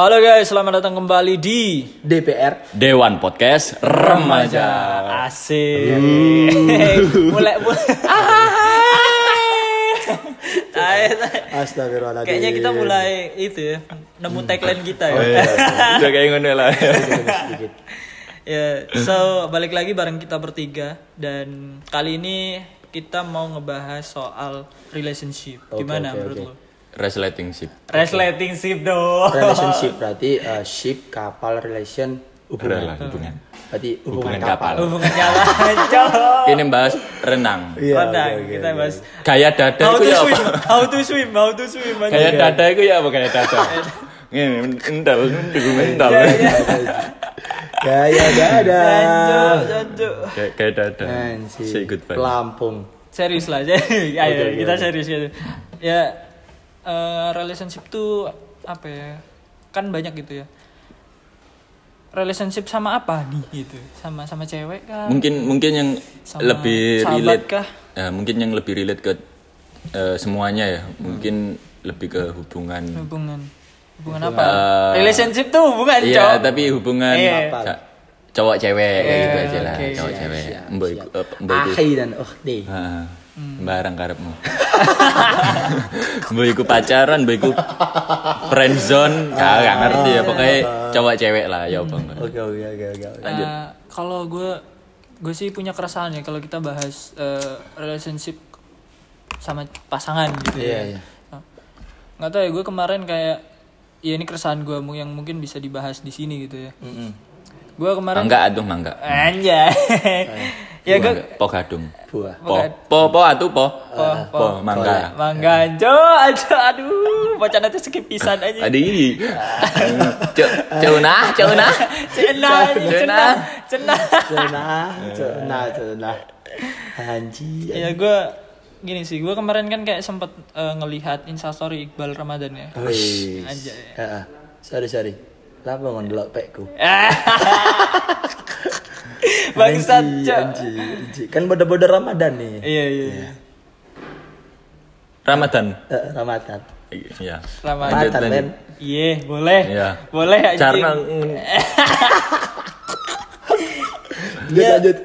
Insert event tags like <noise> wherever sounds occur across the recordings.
Halo guys, selamat datang kembali di DPR Dewan Podcast Remaja. Asik. mulai mulai. <laughs> Ayo, Astagfirullahaladzim Kayaknya kita mulai itu ya, nemu tagline kita ya. Oh, iya. Udah kayak ngono lah. <laughs> ya, so balik lagi bareng kita bertiga dan kali ini kita mau ngebahas soal relationship. Gimana menurut lo? Resleting ship. Relationship dong. relationship berarti uh, ship kapal relation hubungan Adalah hubungan. berarti hubungan, Hubungan kapal, kapal. Hubungannya lancar. <laughs> Ini bahas renang. Iya, Renang, oke, oke, kita oke. bahas Gaya dada how itu to ya swim, apa? how to swim, how to swim. Gaya dada itu ya apa gaya dada? Ini mental, mental. Ya, ya. gaya lanjut. Kayak gaya dada. Say goodbye. Pelampung serius lah aja <laughs> ayo oke, kita serius gitu ya eh, relationship tuh apa ya kan banyak gitu ya relationship sama apa nih gitu sama sama cewek kah Mungkin mungkin yang Sama lebih relate kah? Ya, mungkin yang lebih relate ke eh, semuanya ya. Mungkin lebih ke hubungan. hubungan hubungan apa Eh, relationship tuh hubungan Iya, cowok tapi hubungan Iya. ca- cowok cewek kayak Iya, gitu aja lah, oke. cowok Siap, cewek. eh, mbok iku ahi dan oh deh Heeh. Hmm. Barang karepmu. <laughs> mbok iku pacaran, mbok iku friend zone, gak gak ngerti ya pokoknya cowok cewek lah ya enggak. oke oke oke oke. Lanjut. Eh, kalau gue gue sih punya keresahan ya kalau kita bahas eh, relationship sama pasangan gitu Iya, ya iya. nggak tahu ya gue kemarin kayak ya ini keresahan gue yang mungkin bisa dibahas di sini gitu ya Mm-mm. gue kemarin Mangga aduh mangga. anjay <laughs> ya gue po gadung. buah Po po po atuh po. po po Po mangga. mangga jo aja aduh bacaan itu skip pisan aja Adi. Cuk, cuna, cuna. cenah cenah <laughs> cenah cenah cenah cenah anjir ya gue gini sih gue kemarin kan kayak sempet eh, ngelihat instastory Iqbal Ramadan ya Wih. Anjay. Heeh. sorry sorry Lapa ngondelok pekku <laughs> bangsat. Kan bodo-bodo Ramadan nih. iya iya iya Ramadan. Eh, Ramadan. Iya. Ramadan Ramadan, iya boleh Iya. boleh anjing Karena <laughs> Lanjut, Ya. lanjut.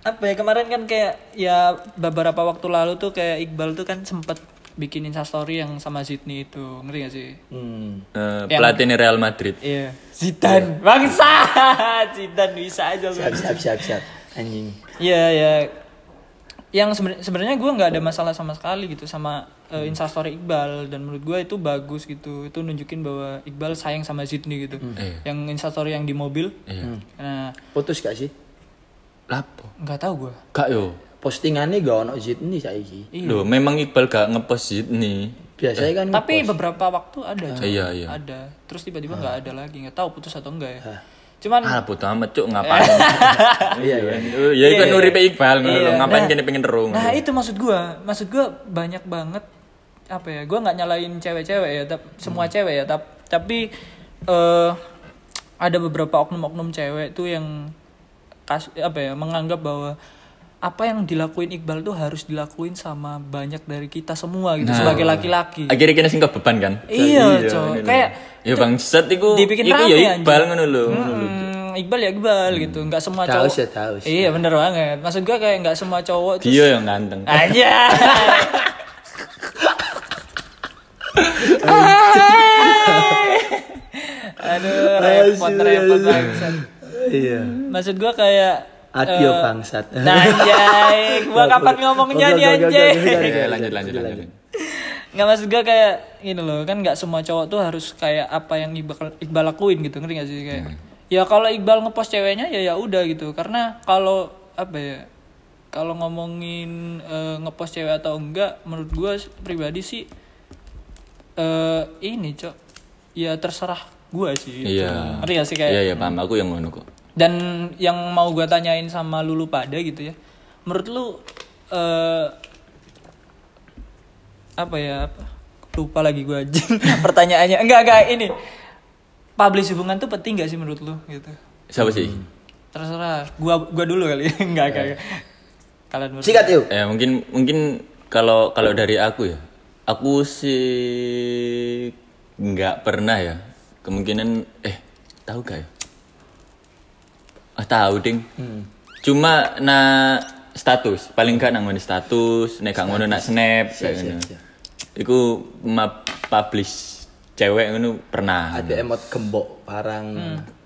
apa ya kemarin kan kayak ya beberapa waktu lalu tuh kayak Iqbal tuh kan sempet bikin instastory yang sama Sydney itu ngerti gak sih Hmm. eh, Yang- pelatih Real Madrid. iya Zidane bangsa <laughs> Zidane bisa aja Siap, siap, siap, siap. Anjing. Iya ya yang seben- sebenarnya gue nggak ada masalah sama sekali gitu sama uh, instastory Iqbal dan menurut gue itu bagus gitu itu nunjukin bahwa Iqbal sayang sama Sydney gitu Iya. yang instastory yang di mobil Iya. nah Putus gak sih? Lapo? nggak tahu gue Kak yo. Postingannya gak ono Zidni saiki. Loh, memang Iqbal gak ngepost Sydney. Biasanya kan tapi ngepost. beberapa waktu ada Cok. Iya, iya. ada terus tiba-tiba nggak ada lagi nggak tahu putus atau enggak ya Hah. cuman Ah, bodo amat cuk ngapain? <laughs> Iya, iya. Oh, Ya itu kan Iya, uripe Iqbal ngono Iya. lho, ngapain Nah, kene pengen terung. Nah itu maksud gue, maksud gue banyak banget apa ya? Gue nggak nyalain cewek-cewek ya, tapi semua Hmm. cewek ya, tap- tapi eh ada beberapa oknum-oknum cewek tuh yang kas apa ya menganggap bahwa apa yang dilakuin Iqbal tuh harus dilakuin sama banyak dari kita semua gitu Nah. sebagai laki-laki. Akhirnya kena sing beban kan? Iya, Cok. ngono. Kayak- ya bangsat iku Dibikin iku ya Iqbal ngono lho. Hmm, Iqbal ya Iqbal gitu, nggak semua Tahu cowok. sih, tahu sih. Iya bener banget. Maksud gue kayak nggak semua cowok tuh Dia yang ganteng. aja. <laughs> Aduh, repot repot bangsat. Iya. Maksud gua kayak Adio eh, bangsat. Nah, anjay, <laughs> gua kapan ngomongnya nih anjay. lanjut lanjut lanjut. Nggak maksud gua kayak gini loh, kan nggak semua cowok tuh harus kayak apa yang Iqbal, Iqbal lakuin gitu, ngerti gak sih kayak. Ya kalau Iqbal ngepost ceweknya ya ya udah gitu, karena kalau apa ya kalau ngomongin eh, ngepost cewek atau enggak, menurut gua pribadi sih eh ini cok, ya terserah gua sih. gitu. Iya. Ngerti gak sih kayak Iya iya paham aku yang ngono kok. Dan yang mau gue tanyain sama lulu pada gitu ya menurut lu eh apa ya apa? Lupa lagi gue aja. <laughs> Pertanyaannya. Enggak enggak ini. Publish hubungan tuh penting gak sih menurut lu gitu? Siapa sih? terserah. Gua gua dulu kali. <laughs> Enggak enggak enggak. kalian. Sikat yuk. Ya mungkin mungkin kalau kalau dari aku ya, aku sih nggak pernah ya. Kemungkinan eh tahu gak ya ah tahu ding. Cuma na status paling gak nang status nek gak ngono nak snap kayak siap, iku ma publish cewek ngono pernah. Ada emot gembok barang.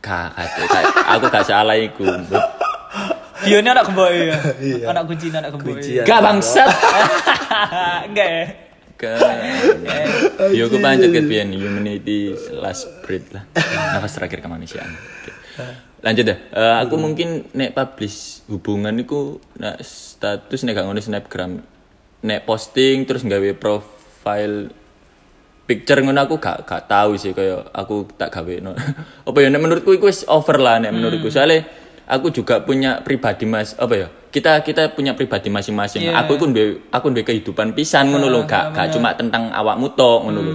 gak ada gak- aku gak salah iku. Dia ini anak kembali ya. Anak kunci anak kembali. Kunci, ya. gak bangsat. <laughs> Enggak ya. yo aku pancet ke humanity last breed lah. Nafas terakhir kemanusiaan. Oke. Lanjut deh. Eh, aku mungkin nek publish hubungan iku nek status nek gak ngono snapgram. Nek posting terus nggawe profile picture ngono aku gak gak tahu sih kayak aku tak gawe no. <laughs> apa ya nek menurutku iku wis over lah nek menurutku. Soalnya aku juga punya pribadi mas apa ya kita kita punya pribadi masing-masing. Iya. aku iku duwe aku duwe kehidupan pisan ngono lho gak gak cuma tentang awakmu tok ngono lho.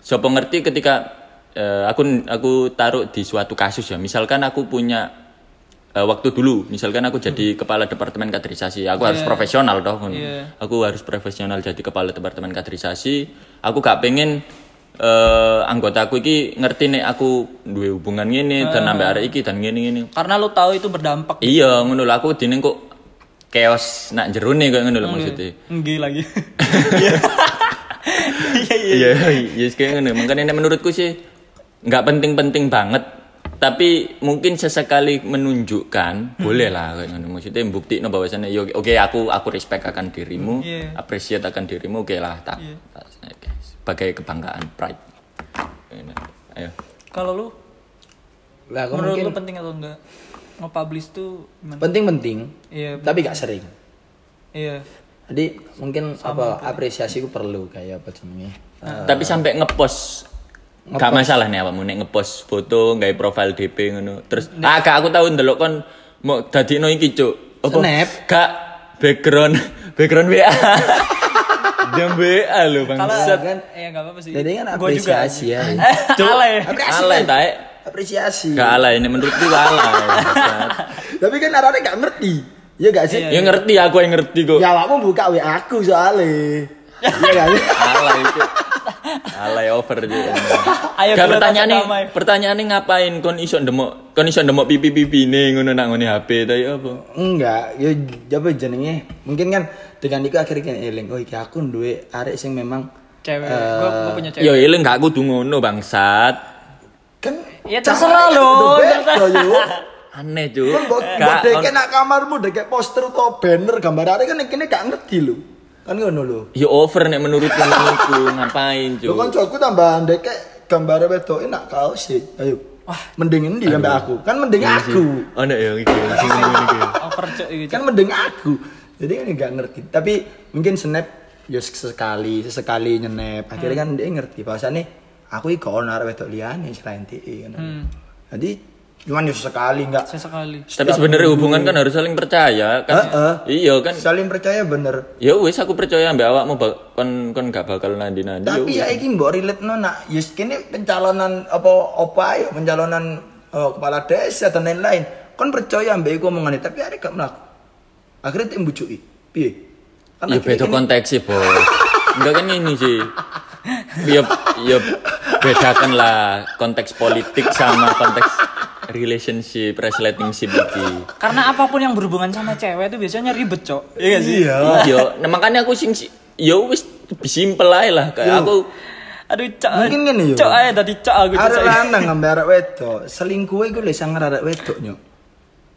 Sopo ngerti ketika eh, aku aku taruh di suatu kasus ya misalkan aku punya eh, waktu dulu misalkan aku jadi kepala departemen kaderisasi aku harus profesional ngono. Iya. aku harus profesional jadi kepala departemen kaderisasi aku gak pengen eh anggotaku iki ngerti nek aku duwe hubungan ngene dan nambah arek iki dan ngene ngene Karena lu tahu itu berdampak. iya ngono aku dine kok chaos nak jerone kok ngono lho maksudnya Enggak lagi. Iya iya. Iya, iya kayak ngono. Makanya nek menurutku sih nggak penting-penting banget. Tapi mungkin sesekali menunjukkan boleh lah. Maksudnya bukti no bahwasannya yo oke aku aku respect akan dirimu, Iya. appreciate akan dirimu, oke lah tak, tak oke. sebagai kebanggaan pride. Ayo. Kalau lu Lah aku menurut mungkin lu penting atau enggak? Nge-publish tuh gimana? penting-penting, Iya. tapi gak sering. Iya. Jadi mungkin apa apresiasi ku perlu kayak apa namanya? Eh, Tapi sampai ngepost Gak masalah nih apamu nek ngepost foto gawe profile DP ngono. Terus ah gak aku tahu ndelok kon mau dadino iki cuk. Apa? Snap. Gak background <laughs> background WA. Jam WA lho Kalau bangsat. kan? Iya enggak apa-apa sih. Jadi kan Gua juga. apresiasi ya. <laughs> Alay. Apresiasi. Alay tae. Apresiasi. Gak alay ini menurutku alay. <laughs> Tapi kan arane gak ngerti. Ya gak sih? Ya ngerti aku yang ngerti kok. Ya awakmu buka WA aku soalnya. Iya gak sih? Alay cuk. Alay over cuk. <laughs> Ayo Gak kita pertanyaan tanya damai. pertanyaannya ngapain kon iso ndemok kon iso ndemok pipi-pipi nih ngono nang ngene HP ta ya apa? Enggak, ya apa jenenge? Mungkin kan dengan itu akhirnya eling, oh iki aku duwe arek sing memang Cewek. Eh, Gua, gua punya cewek. Ya eling gak kudu ngono bangsat. kan Ya terserah lo. Yo. Aneh cuk. Kan mbok mbok Gak deke nak kamarmu deke poster atau banner gambar arek kan kene gak ngerti lho. Kan ngono lho. Ya over nek menurutku menurutku <laughs> ngapain Lho cuk. kancaku tambah deke gambar wedoke nak kaos sih. Ayo. Wah, mending endi sampe aku? Kan mending aku. Ya iki <laughs> sing ngene iki. Over cuk gitu. kan mending aku jadi kan nggak ngerti tapi mungkin snap ya sekali sesekali nyenep akhirnya kan dia ngerti bahwasannya aku iki gak ono arek wedok liyane selain TI kan jadi cuman ya sesekali nggak Tapi Sesekali. sebenarnya hubungan kan harus saling percaya kan. Heeh. Iya kan. saling percaya bener Ya wis aku percaya mbak awakmu kon kon gak bakal nandi-nandi. Ya tapi ya iki mbok relate no nak yes kini pencalonan apa apa ayo pencalonan eh, kepala desa dan lain-lain kon percaya mbak iku omongan tapi arek gak melaku akhirnya tim bujuki piye kan Ya beda konteks sih, Bos. Enggak kan ini sih. Ya ya bedakan lah konteks politik sama konteks relationship, relationship iki. Karena apa pun yang berhubungan sama cewek itu biasanya ribet, Cok. Iya gak sih? iya Iya, nah makanya aku sing si- ya wis simpel aja lah kayak aku Aduh, Cok. Mungkin gini, yo. Cok aja tadi Cok aku Cok. Arek lanang ngambil arek wedok, selingkuh iku lek sangar arek wedok nyok.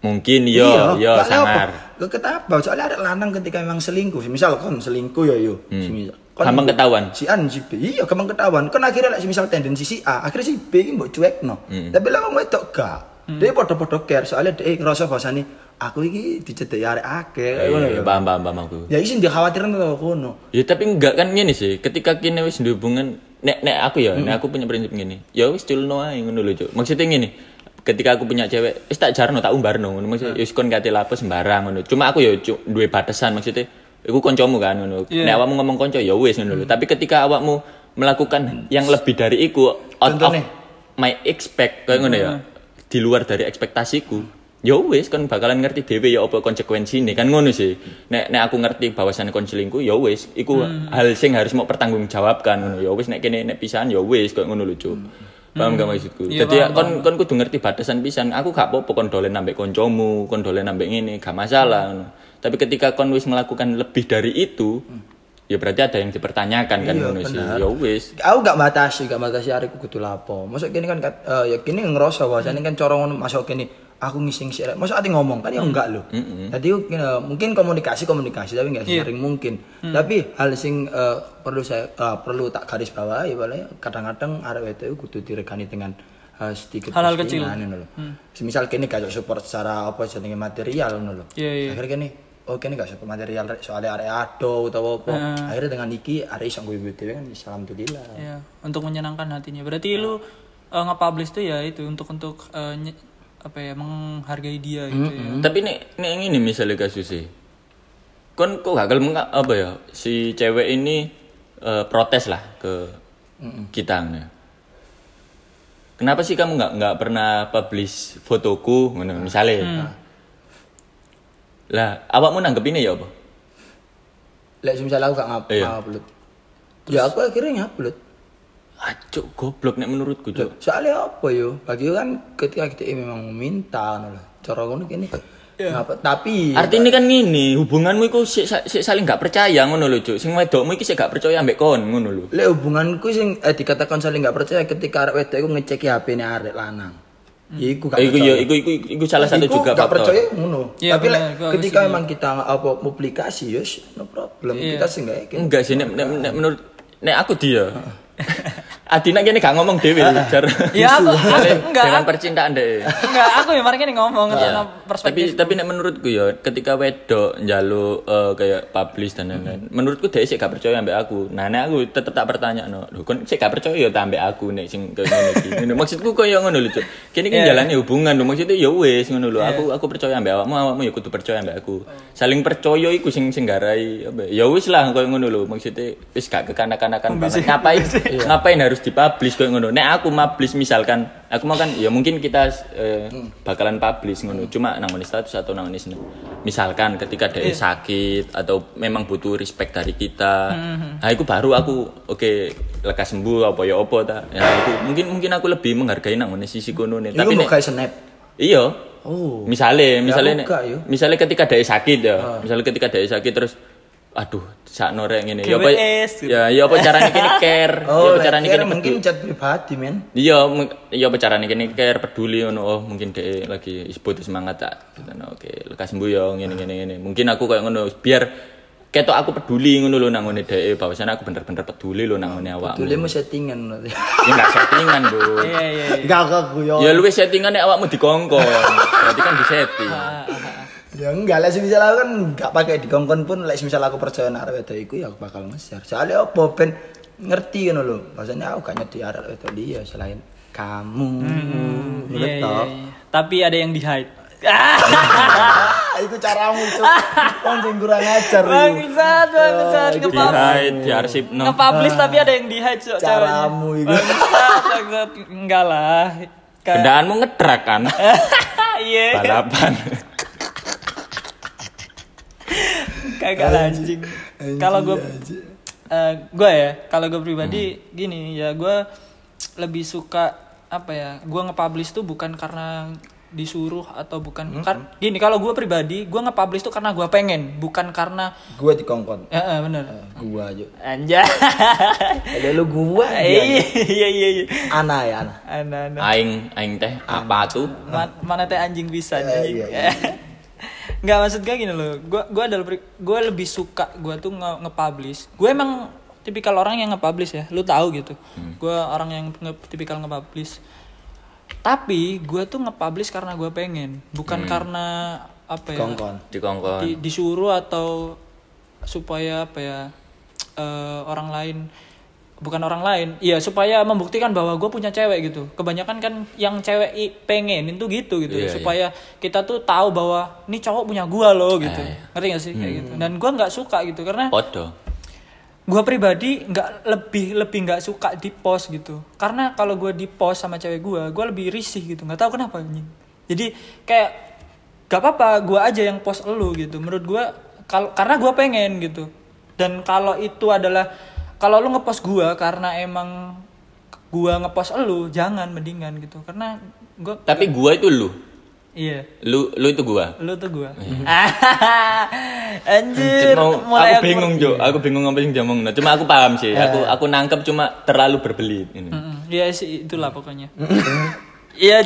mungkin yo yo gak sangar. Apa. Gak ketapa, soalnya arek lanang ketika memang selingkuh, misal kon selingkuh yo. Kon- Hmm. Gampang ketahuan. Si A si B, iya gampang ketahuan. Kon akhirnya lek misal tendensi si A, akhirnya si B iki mbok cuekno. Hmm. Tapi lah wong wedok gak. Dia podo-podo care, soalnya dia ngerasa bahwasane aku iki dicedeki arek akeh. ngono Iya, ya. paham paham paham aku. Ya isi dikhawatirin to kono. Ya tapi enggak kan gini sih, ketika kini wis hubungan nek nek aku ya, nek aku punya prinsip gini. Ya wis culno ae ngono lho, Cuk. Maksudnya gini, ketika aku punya cewek, wis tak jarno tak umbarno ngono. Maksudnya ya wis kon kate lapo sembarang ngono. Cuma aku ya duwe batasan maksudnya iku koncomu kan ngono. Iya. Nek awakmu ngomong konco ya wis ngono lho. Tapi ketika awakmu melakukan yang lebih dari iku out Contohnya? of my expect kayak ngono ya. Di luar dari ekspektasiku. Ya wis kan bakalan ngerti dhewe ya apa konsekuensine kan ngono sih. Nek nek aku ngerti bahwasannya kon selingkuh ya wis iku hal sing harus mau pertanggungjawabkan ngono ya wis nek kene nek pisahan ya wis kayak ngono lho Cuk. Paham gak maksudku? Iya, Jadi paham, kon kon kudu ngerti batasan pisan. Aku gak apa-apa kon dolen ambek koncomu, kon dolen ambek ngene, gak masalah. ngono. Tapi ketika kon wis melakukan lebih dari itu, ya berarti ada yang dipertanyakan kan Iya, ngono sih. benar. Ya wis. Aku gak batasi, gak batasi hari kudu lapo. Masuk kini kan kat- eh, ya kini ngerasa bahwasanya kan corong ngono masuk kini aku ngising sih. Masuk ati ngomong kan ya enggak loh. Jadi eh, mungkin komunikasi komunikasi tapi enggak Iya. sering mungkin. Tapi hal sing eh, perlu saya eh, perlu tak garis bawahi boleh kadang-kadang arek itu kudu direkani dengan eh, sedikit Hal-hal kecil. postingan, ngono lho. Semisal kini gak support secara apa jenenge material ngono lho. Iya, iya. Akhirnya kini oh kini gak support material soalnya area ado atau apa. Akhirnya dengan iki area iso gue dhewe kan alhamdulillah. ya untuk menyenangkan hatinya berarti lu eh, nge-publish tuh ya itu untuk untuk nye- apa ya menghargai dia gitu ya Tapi nek nek ini misalnya kasusnya. Kon kok gagal menga- apa ya? Si cewek ini eh, protes lah ke kita ngono. Kenapa sih kamu nggak nggak pernah publish fotoku ngono misalnya? Lah, awakmu nanggep ini ya apa? Lek semisal aku gak ngap Iya. ngupload. Ya aku akhirnya ngupload. Acuk goblok nek menurutku, Cuk. Soalnya apa yo? Bagi kan ketika kita memang meminta ngono lho. Cara ngono kene. Ngapa? Tapi Artinya kan ngini, hubunganmu iku sik sik saling gak percaya ngono lho, Cuk. Sing wedokmu iki sik gak percaya ambek kon ngono lho. lek hubunganku sing eh, dikatakan saling gak percaya ketika arek wedok iku ngeceki HP-ne arek lanang. Ya iku gak Eh, iku percaya. ya iku iku iku salah satu Iku juga gak faktor. percaya ngono. Iya, Tapi bener, gua ketika setuju. memang kita apa publikasi ya no problem. Iya. Kita sih enggak yakin. Enggak sih, nek, nek, nek menurut nek aku dia. <laughs> Adina gini gak ngomong dewe jar. ya aku, aku enggak Dengan percintaan deh. enggak aku ya kemarin ngomong Iya. tentang Tapi perspektif tapi nek menurutku ya ketika wedok njaluk eh, kayak publish dan lain-lain. Menurutku dia sih gak percaya ambek aku. Nah, nek aku tetep tak pertanya no. Lho kon sih gak percaya ya ta ambek aku nek sing kayak ngene iki. Ngono. Maksudku koyo ngono lho, Cuk. Kene iki Iya. jalani hubungan lho. Maksudnya ya wis ngono lho. Aku aku percaya ambek awakmu, awakmu ya kudu percaya ambek aku. Saling percaya iku sing sing garai apa ya wis lah koyo ngono lho. Maksudnya wis gak kekanak-kanakan banget. Ngapain ngapain harus dipublish koyo ngono. Nek aku publish misalkan aku mau kan ya mungkin kita eh, bakalan publish ngono. Cuma nang ngene status atau nang ngene sini. Misalkan ketika dia sakit atau memang butuh respect dari kita. Nah, itu baru aku oke lekas sembuh apa ya apa ta. Ya itu mungkin mungkin aku lebih menghargai nang ngene sisi kono nih. Tapi nek kayak snap. Iya. Oh. Misalnya, misalnya, aku yo. misalnya ketika dia sakit ya, misalnya ketika dia sakit terus, aduh, sak norek ini, ya apa, gitu. ya, ya apa caranya kini <laughs> care, ya Oh, apa caranya lek kini mungkin peduli, chat pribadi men. iya, ya apa caranya kini care, peduli, ngono, oh mungkin dia lagi isbut semangat tak, gitu, nah, oke, lekas sembuh ya, gini gini gini, mungkin aku kayak ngono, biar ketok aku peduli ngono lho nang ngene dhek, bahwasanya aku bener-bener peduli lho nang ngene awakmu. Dulu mau settingan berarti. Ya enggak settingan, Bu. iya iya iya Enggak kok guyon. Ya lu wis settingan nek awakmu dikongkon. Berarti kan disetting. Ya enggak lah semisal aku kan enggak pakai dikongkon pun lek semisal aku percaya arek wedok iku ya aku bakal nge-share. Soalnya apa ben ngerti ngono lho. Maksudnya aku gak ngerti arek wedok dia selain kamu. iya, Betul. iya, iya. tapi ada yang di hide <laughs> itu caramu itu. Kan sing kurang ajar itu. bangsat bangsat itu Di nge-publish hide, di arsip no. nge-publish tapi ada yang di hide ceweknya Caramu itu. bangsat enggak lah Kendaanmu ngedrak kan? <laughs> iya Balapan. Kagak anjing kalau gue gue ya kalau gue pribadi gini ya gue lebih suka apa ya gue nge-publish tuh bukan karena disuruh atau bukan kar- gini kalau gue pribadi gue nge-publish tuh karena gue pengen bukan karena Gua dikongkon. ya eh, bener Gua aja. anjay Ada lu gua. <laughs> iya iya iya iya Ana ya ana. Ana, ana. Aing, aing teh apa tuh? Ma- mana teh anjing bisa Iya, anjing. iya, <laughs> Nggak maksud gue gini loh. Gue gue adalah gue lebih suka gue tuh nge- nge-publish. Gue emang tipikal orang yang nge-publish ya. Lu tahu gitu. Hmm. Gue orang yang nge tipikal nge-publish. Tapi gue tuh nge-publish karena gue pengen, bukan karena apa ya? Kongkon. Dikongkon. di- disuruh atau supaya apa ya eh, orang lain bukan orang lain. Iya supaya membuktikan bahwa gue punya cewek gitu. Kebanyakan kan yang cewek i- pengenin tuh gitu gitu. Iya, supaya kita tuh tahu bahwa ini cowok punya gue loh gitu. Iya. ngerti gak sih? Kayak gitu. Dan gue nggak suka gitu karena Podo. gue pribadi nggak lebih lebih nggak suka di post gitu. Karena kalau gue di post sama cewek gue gue lebih risih gitu. Nggak tahu kenapa anjing. Jadi kayak gak apa-apa gue aja yang post elu gitu. Menurut gue kalau karena gue pengen gitu. Dan kalau itu adalah kalau lu ngepost gue karena emang gua ngepost elu jangan mendingan gitu karena gua Tapi gua itu lu. iya Lu lu itu gua. lu tuh gua <laughs> anjir Mau, mulai aku bingung, Jo. Aku bingung apa yang ngomong. Nah, cuma aku paham sih. Aku aku nangkep cuma terlalu berbelit ini. Iya sih itulah pokoknya iya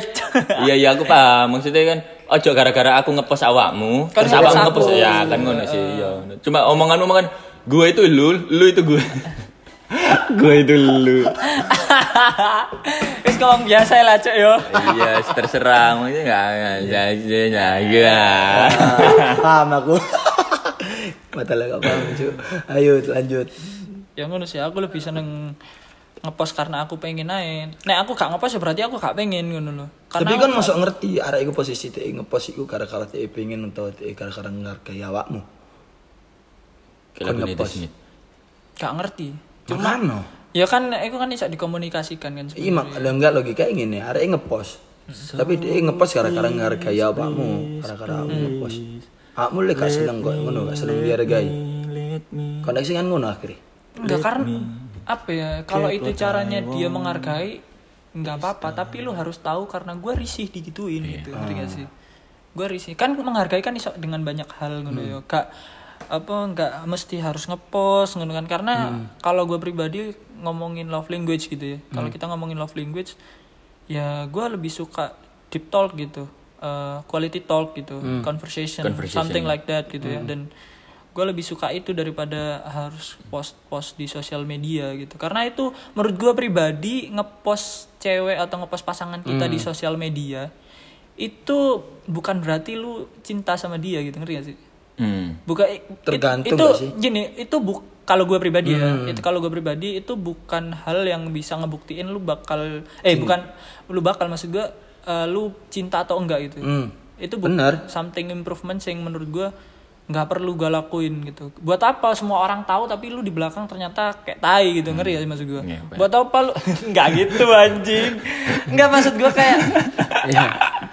Iya iya aku paham. Maksudnya kan ojo gara-gara aku ngepost awakmu, Kan terus awakmu ngepost ya kan ngono sih. Iya. Cuma omongan-omongan gue itu lu, lu itu gue. <laughs> gue itu lu. <laughs> wis ngomong biasa lah cok yo iya, terserah. Maksudnya enggak enggak enggak <laughs> enggak. paham aku Matalah gak paham cu ayo lanjut ya ngono sih aku lebih seneng ngepost karena aku pengen naik nek aku gak ngepost ya berarti aku gak pengen ngono loh karena tapi kan masuk ngerti arek iku posisi teh ngepost iku gara-gara teh pengen atau teh gara-gara ngargai awakmu Ini ngepost. Gak ngerti. Cuma no? Ya kan itu kan bisa dikomunikasikan kan iya mak ada enggak logika ingin ya arek ngepost. Tapi dia ngepost gara-gara ngargai awakmu. gara-gara aku ngepost. Awakmu lek gak seneng kok ngono gak seneng dihargai. koneksi kan ngono akhirnya. Enggak karena apa ya kalau itu caranya dia menghargai nggak apa-apa. Tapi lu harus tahu karena gue risih digituin gitu ngerti gak sih? Gue risih. Kan menghargai kan iso dengan banyak hal ngono ya. Kak apa nggak mesti harus ngepost ngono kan? Karena kalau gue pribadi ngomongin love language gitu ya. Kalau kita ngomongin love language ya gue lebih suka deep talk gitu. Eh, quality talk gitu. Conversation, Conversation, something ya. like that gitu ya. Dan gue lebih suka itu daripada harus post-post di sosial media gitu. Karena itu menurut gue pribadi ngepost cewek atau ngepost pasangan kita di sosial media itu bukan berarti lu cinta sama dia gitu. Ngerti gak sih Hmm. bukan Tergantung itu gak sih? gini itu bu kalau gue pribadi ya itu kalau gue pribadi itu bukan hal yang bisa ngebuktiin lu bakal eh bukan lu bakal maksud gue eh, lu cinta atau enggak gitu Hmm. itu bu- Bener. something improvement yang menurut gue nggak perlu gue lakuin gitu. Buat apa? Semua orang tahu tapi lu di belakang ternyata kayak tai gitu. Ngeri ya sih maksud gue Iya, buat apa lu? <laughs> Nggak gitu anjing. Nggak maksud gue kayak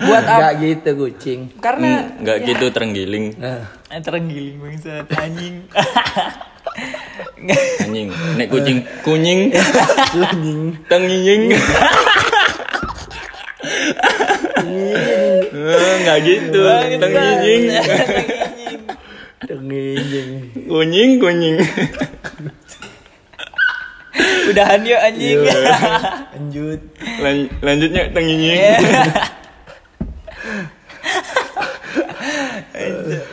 buat apa Enggak gitu kucing. Karena Enggak gitu terenggiling. Eh, terenggiling bangsat. Anjing. <laughs> Anjing, nek kucing kunying. Tenginying. Eh, Enggak gitu, tenginying. Denginjing. Kunying, kunying. udahan yuk anjing Lanjut. Lan- lanjutnya tenginying.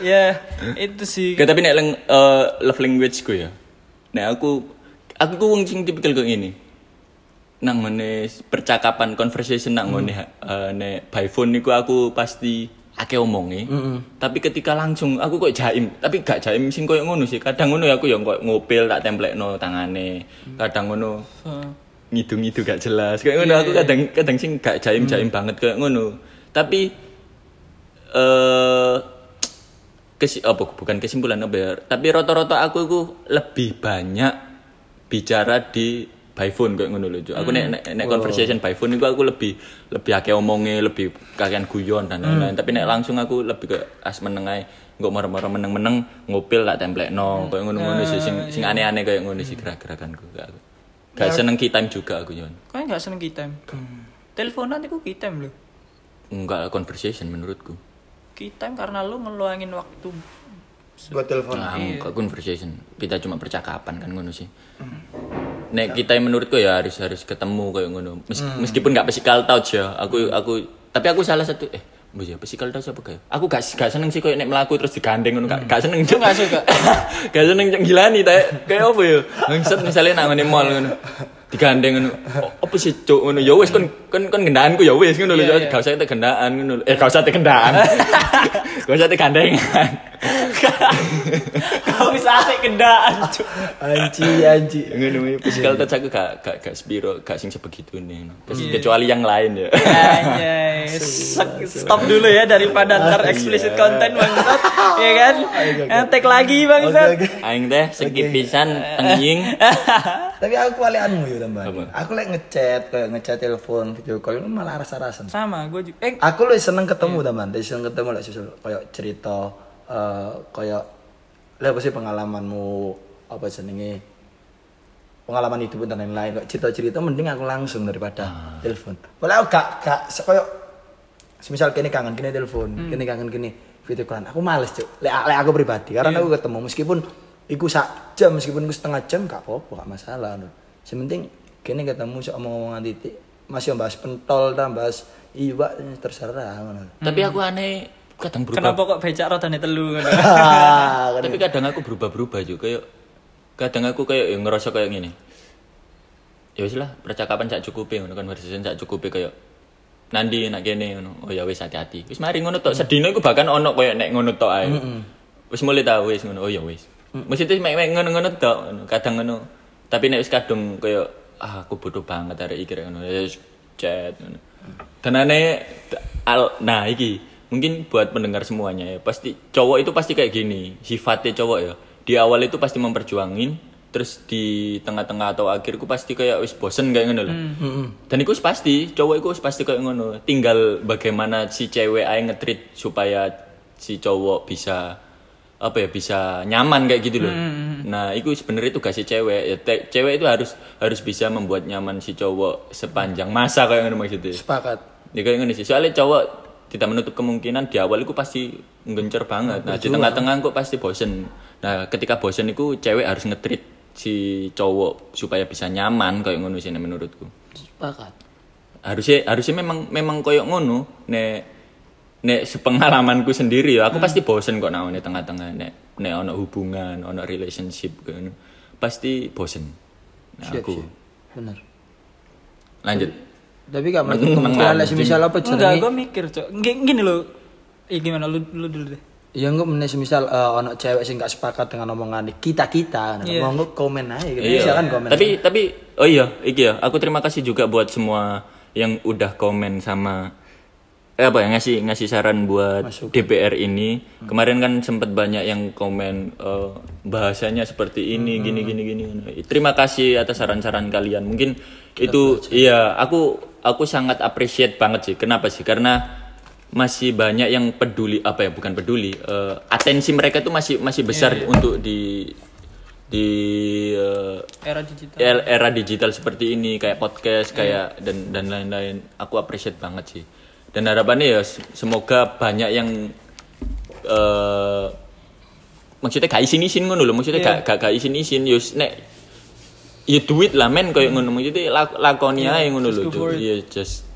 ya <laughs> itu sih Oke, tapi nek leng, eh, love language ku ya. Nek aku aku ku wong sing tipikal kok ini. Nang ngene percakapan conversation nang ngene eh, nek by phone niku aku pasti akeh omongi. Tapi ketika langsung aku kok jaim, tapi gak jaim sing koyo ngono sih. Kadang ngono ya aku yang koyo ngopil tak templekno tangane. Kadang ngono Heeh. ngidung-ngidung gak jelas. Kayak ngono aku kadang kadang sing gak jaim-jaim banget kayak ngono. Tapi eh kesi apa bukan kesimpulan apa ya tapi rata-rata aku itu lebih banyak bicara di by phone kayak ngono lho aku nek nek, nek conversation by phone itu aku lebih lebih akeh omongnya lebih kakean guyon dan lain-lain. Tapi nek langsung aku lebih ke as meneng ae nggak marah-marah meneng-meneng ngopil tak templekno kayak ngono-ngono sih sing sing aneh-aneh kayak ngono sih gerak-gerakanku gak gak seneng key time juga aku Jon kau nggak seneng kita teleponan itu kita loh enggak conversation menurutku. Kita karena lu ngeluangin waktu Buat telepon. Nah, ke conversation. Kita cuma percakapan kan ngono sih. Nek kita yang menurutku ya harus harus ketemu kayak ngono. Mes- Meskipun nggak physical touch ya. Aku aku tapi aku salah satu eh Bu ya physical touch apa kayak? Aku gak gak seneng sih kayak nek melaku terus digandeng ngono gak, gak seneng. Lu nggak suka? <laughs> gak seneng gilani ta kayak apa ya? Bangsat misalnya nang ngene mall ngono. Digandeng ngono. "Oh, Apa sih cuk ngono? Ya wis kon kon kon gendaanku ya wis ngono lho. Iya, iya. Gak usah kita gendaan ngono lho. Eh gak usah kita gendaan. <laughs> Gak usah kita gandengan. kau bisa asik kendaan Cuk. Anji, anji. ngono ya physical touch aku gak gak gak spiro gak sing sebegitu nih kecuali yang lain ya stop dulu ya daripada ntar explicit content bangsat, ya kan? Ngetek lagi bangsat. Aing teh segi pisan anjing <laughs> Tapi aku walianmu ya tambah. Aku lek ngechat kayak ngechat telepon video call malah rasa-rasan. Sama, gue juga. Eh, Aku lebih seneng ketemu teman, lebih seneng ketemu lek susul kayak cerita eh kayak apa sih pengalamanmu apa jenenge? Pengalaman hidup dan lain-lain kok cerita-cerita mending aku langsung daripada telepon. Boleh aku gak gak koyo semisal kini kangen kini telepon kini kangen kini video callan. Aku males cuk. Lek lek aku pribadi karena aku ketemu meskipun iku sak jam meskipun iku setengah jam gak apa-apa gak masalah no. Sementing kini ketemu sok omong-omongan titik masih bahas pentol dan bahas iwak terserah ngono. Tapi aku aneh kadang berubah. Kenapa kok becak rodane telu ngono? <laughs> Ah. Tapi kadang aku berubah-berubah juga kayak kadang aku kayak yang ngerasa kayak gini. Ya wis lah, percakapan sak cukupe ngono kan conversation sak cukupe kayak Nandi nak kene ngono. Oh ya wis hati-hati. Wis mari ngono tok. Sedina iku bahkan ono kayak nek ngono tok ae. Wis mulai tau wis ngono. Oh ya wis. Mesti mek mek ngono-ngono tok. Kadang ngono. Tapi nek wis kadung kayak ah aku bodoh banget arek iki ngono. Ya wis chat ngono. Dan aneh al, nah iki mungkin buat pendengar semuanya ya pasti cowok itu pasti kayak gini sifatnya cowok ya di awal itu pasti memperjuangin terus di tengah-tengah atau akhirku pasti kayak wis bosen kayak ngono loh dan itu wis pasti cowok itu wis pasti kayak ngono tinggal bagaimana si cewek aja ngetrit supaya si cowok bisa apa ya bisa nyaman kayak gitu loh nah itu sebenarnya tugas si cewek ya te- cewek itu harus harus bisa membuat nyaman si cowok sepanjang masa kayak ngono maksudnya Sepakat. Ya kayak gini sih. Soalnya cowok tidak menutup kemungkinan di awal itu pasti gencer banget. Nah, di tengah-tengah kok pasti bosen. Nah, ketika bosen itu cewek harus ngetrit si cowok supaya bisa nyaman kayak ngono sih menurutku. Sepakat. Harusnya harusnya memang memang kayak ngono nek nek sepengalamanku sendiri ya aku pasti bosen kok namanya tengah-tengah nek nek ono hubungan, ono relationship ngono. Pasti bosen. Nah, Siap, aku siap. Bener. lanjut. Tapi gak kemungkinan lah semisal apa Enggak, jenenge. gue mikir, Cok. G- Gini loh. Eh, gimana lu lu dulu deh. Ya enggak meneh semisal eh, ono cewek sing gak sepakat dengan omongan kita-kita, Iya. monggo komen aja gitu. Iya. Silakan komen. Tapi tapi oh iya, iki ya. Aku terima kasih juga buat semua yang udah komen sama eh apa ya ngasih ngasih saran buat DPR ini. Kemarin kan sempat banyak yang komen eh, bahasanya seperti ini gini gini gini. Terima kasih atas saran-saran kalian. Mungkin itu iya, aku aku sangat appreciate banget sih. Kenapa sih? Karena masih banyak yang peduli apa ya bukan peduli eh, atensi mereka tuh masih masih besar untuk di di eh, Era digital. era, era digital seperti ini kayak podcast kayak dan dan lain-lain aku appreciate banget sih dan harapannya ya se- semoga banyak yang eh maksudnya gak isin isin ngono lho maksudnya gak gak, gak isin isin yus nek ya duit lah men kayak ngono maksudnya lak, lakoni aja ngono for it. iya just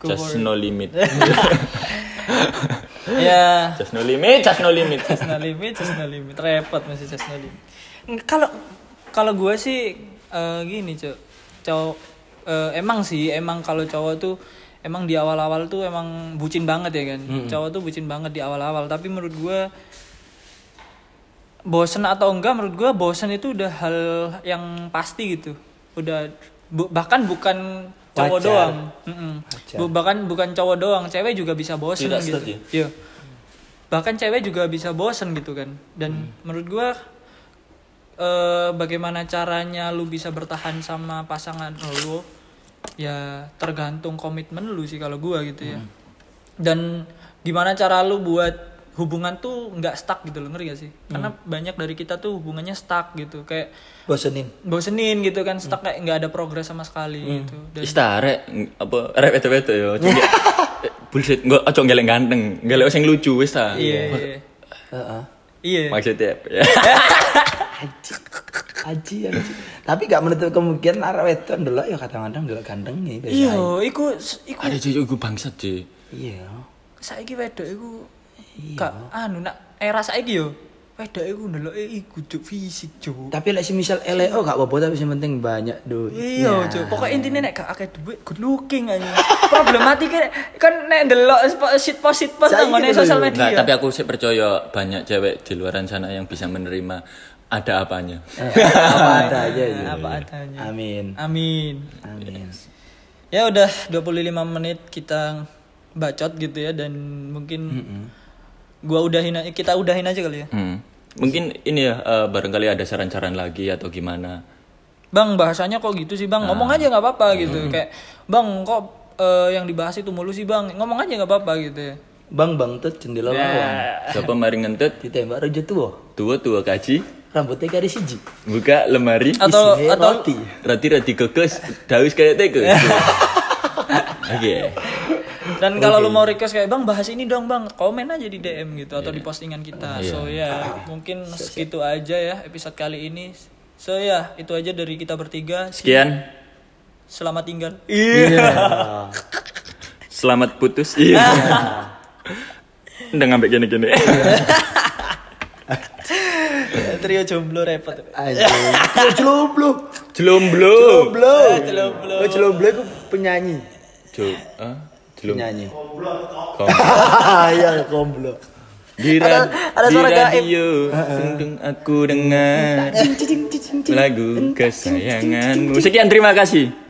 Go just no limit <laughs> Ya. just no limit just no limit <laughs> just no limit, just no limit. Repot masih just no limit. Kalau kalau gue sih eh, gini, Cok. Cowok eh, emang sih, emang kalau cowok tuh emang di awal-awal tuh emang bucin banget ya kan. Cowok tuh bucin banget di awal-awal, tapi menurut gue bosen atau enggak menurut gue bosen itu udah hal yang pasti gitu. Udah bu- bahkan bukan cowok Wajar. doang. Wajar. Bu- bahkan bukan cowok doang, cewek juga bisa bosen Tidak gitu. setuju. Iya. Bahkan cewek juga bisa bosen gitu kan. Dan menurut gua eh bagaimana caranya lu bisa bertahan sama pasangan lu ya tergantung komitmen lu sih kalau gua gitu ya. Dan gimana cara lu buat hubungan tuh nggak stuck gitu loh ngerti gak sih? Karena banyak dari kita tuh hubungannya stuck gitu kayak bosenin. bosenin gitu kan stuck kayak nggak ada progres sama sekali gitu. Dan Ista arek apa arek wedo-wedo yo. Cuma- <laughs> eh, Bullshit, enggak ojo ngelek ganteng, ngelek sing lucu wis ta. iya iya. <laughs> Heeh. Iya. Maksudnya apa ya? <laughs> Aji, aji. Tapi gak menutup kemungkinan arah weton dulu ya kadang-kadang dulu ganteng nih. Iya, iku iku Ada cuy gue bangsat cuy. Iya. saiki wedok iku gak anu nak era saiki yo. Wedok iku ndeloke iku juk fisik, Cuk. Tapi lek misal LEO gak apa-apa tapi yang penting banyak duit. Iya, Cuk. Pokoknya intinya nek gak akeh duit, good looking aja. Problematiknya kan nek ndelok sit post sit post nang sosial media. Nah, tapi aku sih percaya banyak cewek di luaran sana yang bisa menerima ada apanya. Eh, apa ada <laughs> aja itu. apa adanya. Amin. Amin. Amin. Ya udah 25 menit kita bacot gitu ya dan mungkin gua udahin aja- kita udahin aja kali ya. Hmm. Mungkin ini ya eh, barangkali ada saran-saran lagi atau gimana. Bang bahasanya kok gitu sih bang ngomong aja nggak apa-apa gitu kayak bang kok eh, yang dibahas itu mulu sih bang ngomong aja nggak apa-apa gitu ya Bang bang tut jendela lawang. Siapa mari ngentut Ditembak raja tua. tua tua kaji rambutnya kari siji. Buka lemari. Atau Isinya atau roti. Roti roti kekes. Daus kayak teko. <laughs> Oke. dan kalau lu mau request kayak bang bahas ini dong bang komen aja di DM gitu atau di postingan kita so ya mungkin segitu aja ya episode kali ini so ya itu aja dari kita bertiga Sekian. selamat tinggal <laughs> Selamat putus. Iya. <laughs> Udah ngambil gini-gini. Trio jomblo repot Anjing. Yo celoblo. Jomblo. Celoblo. Celoblo. Oh, celoblo itu penyanyi. Jo, ah, Jelum. Penyanyi. Kom- <laughs> Iya, komblo. Di, Ada- di suara gaib. radio Tungtung aku dengar Lagu kesayanganmu Sekian terima kasih